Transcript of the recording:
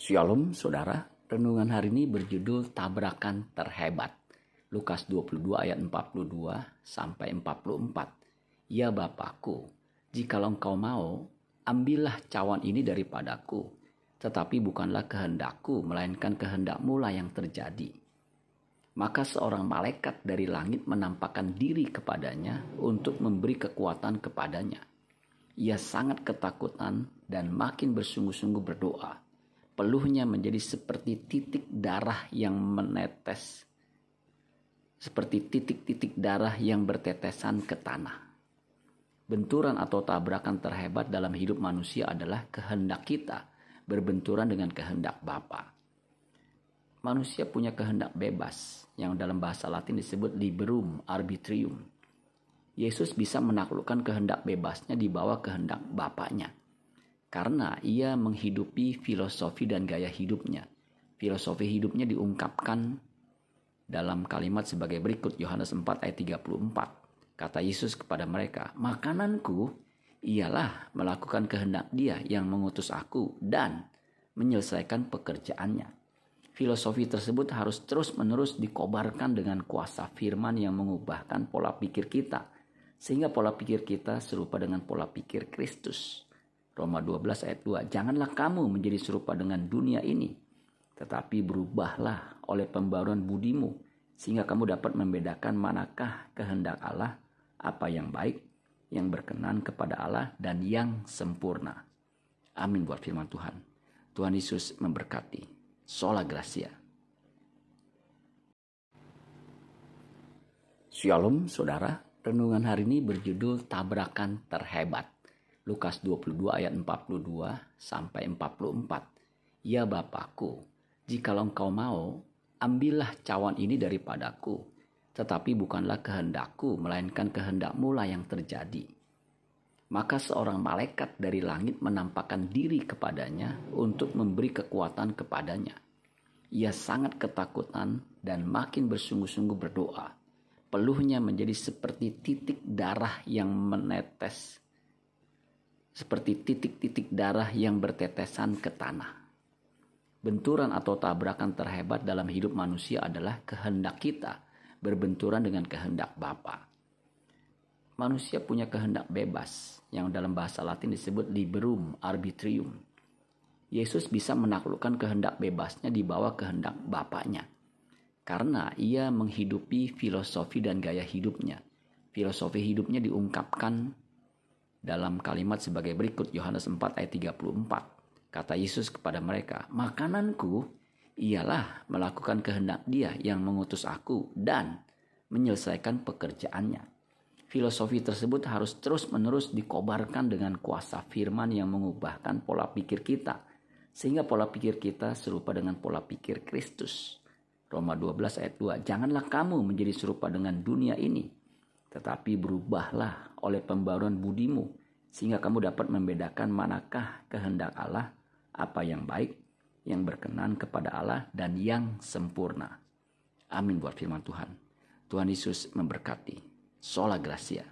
Shalom saudara, renungan hari ini berjudul Tabrakan Terhebat. Lukas 22 ayat 42 sampai 44. Ya Bapakku, jikalau engkau mau, ambillah cawan ini daripadaku, tetapi bukanlah kehendakku, melainkan kehendakmu lah yang terjadi. Maka seorang malaikat dari langit menampakkan diri kepadanya untuk memberi kekuatan kepadanya. Ia sangat ketakutan dan makin bersungguh-sungguh berdoa peluhnya menjadi seperti titik darah yang menetes, seperti titik-titik darah yang bertetesan ke tanah. Benturan atau tabrakan terhebat dalam hidup manusia adalah kehendak kita berbenturan dengan kehendak Bapa. Manusia punya kehendak bebas yang dalam bahasa Latin disebut liberum arbitrium. Yesus bisa menaklukkan kehendak bebasnya di bawah kehendak Bapaknya karena ia menghidupi filosofi dan gaya hidupnya. Filosofi hidupnya diungkapkan dalam kalimat sebagai berikut Yohanes 4 ayat 34. Kata Yesus kepada mereka, "Makananku ialah melakukan kehendak Dia yang mengutus aku dan menyelesaikan pekerjaannya." Filosofi tersebut harus terus-menerus dikobarkan dengan kuasa firman yang mengubahkan pola pikir kita sehingga pola pikir kita serupa dengan pola pikir Kristus. Roma 12 ayat 2. Janganlah kamu menjadi serupa dengan dunia ini, tetapi berubahlah oleh pembaruan budimu, sehingga kamu dapat membedakan manakah kehendak Allah, apa yang baik, yang berkenan kepada Allah, dan yang sempurna. Amin buat firman Tuhan. Tuhan Yesus memberkati. Sola Gracia. Shalom saudara, renungan hari ini berjudul Tabrakan Terhebat. Lukas 22 ayat 42 sampai 44. Ya Bapakku, jikalau engkau mau, ambillah cawan ini daripadaku, tetapi bukanlah kehendakku, melainkan kehendakmu lah yang terjadi. Maka seorang malaikat dari langit menampakkan diri kepadanya untuk memberi kekuatan kepadanya. Ia sangat ketakutan dan makin bersungguh-sungguh berdoa. Peluhnya menjadi seperti titik darah yang menetes seperti titik-titik darah yang bertetesan ke tanah. Benturan atau tabrakan terhebat dalam hidup manusia adalah kehendak kita berbenturan dengan kehendak Bapa. Manusia punya kehendak bebas yang dalam bahasa Latin disebut liberum arbitrium. Yesus bisa menaklukkan kehendak bebasnya di bawah kehendak Bapaknya. Karena ia menghidupi filosofi dan gaya hidupnya. Filosofi hidupnya diungkapkan dalam kalimat sebagai berikut Yohanes 4 ayat 34. Kata Yesus kepada mereka, "Makananku ialah melakukan kehendak Dia yang mengutus aku dan menyelesaikan pekerjaannya." Filosofi tersebut harus terus-menerus dikobarkan dengan kuasa firman yang mengubahkan pola pikir kita sehingga pola pikir kita serupa dengan pola pikir Kristus. Roma 12 ayat 2. Janganlah kamu menjadi serupa dengan dunia ini, tetapi berubahlah oleh pembaruan budimu, sehingga kamu dapat membedakan manakah kehendak Allah, apa yang baik, yang berkenan kepada Allah, dan yang sempurna. Amin buat firman Tuhan. Tuhan Yesus memberkati. Sola Gracia.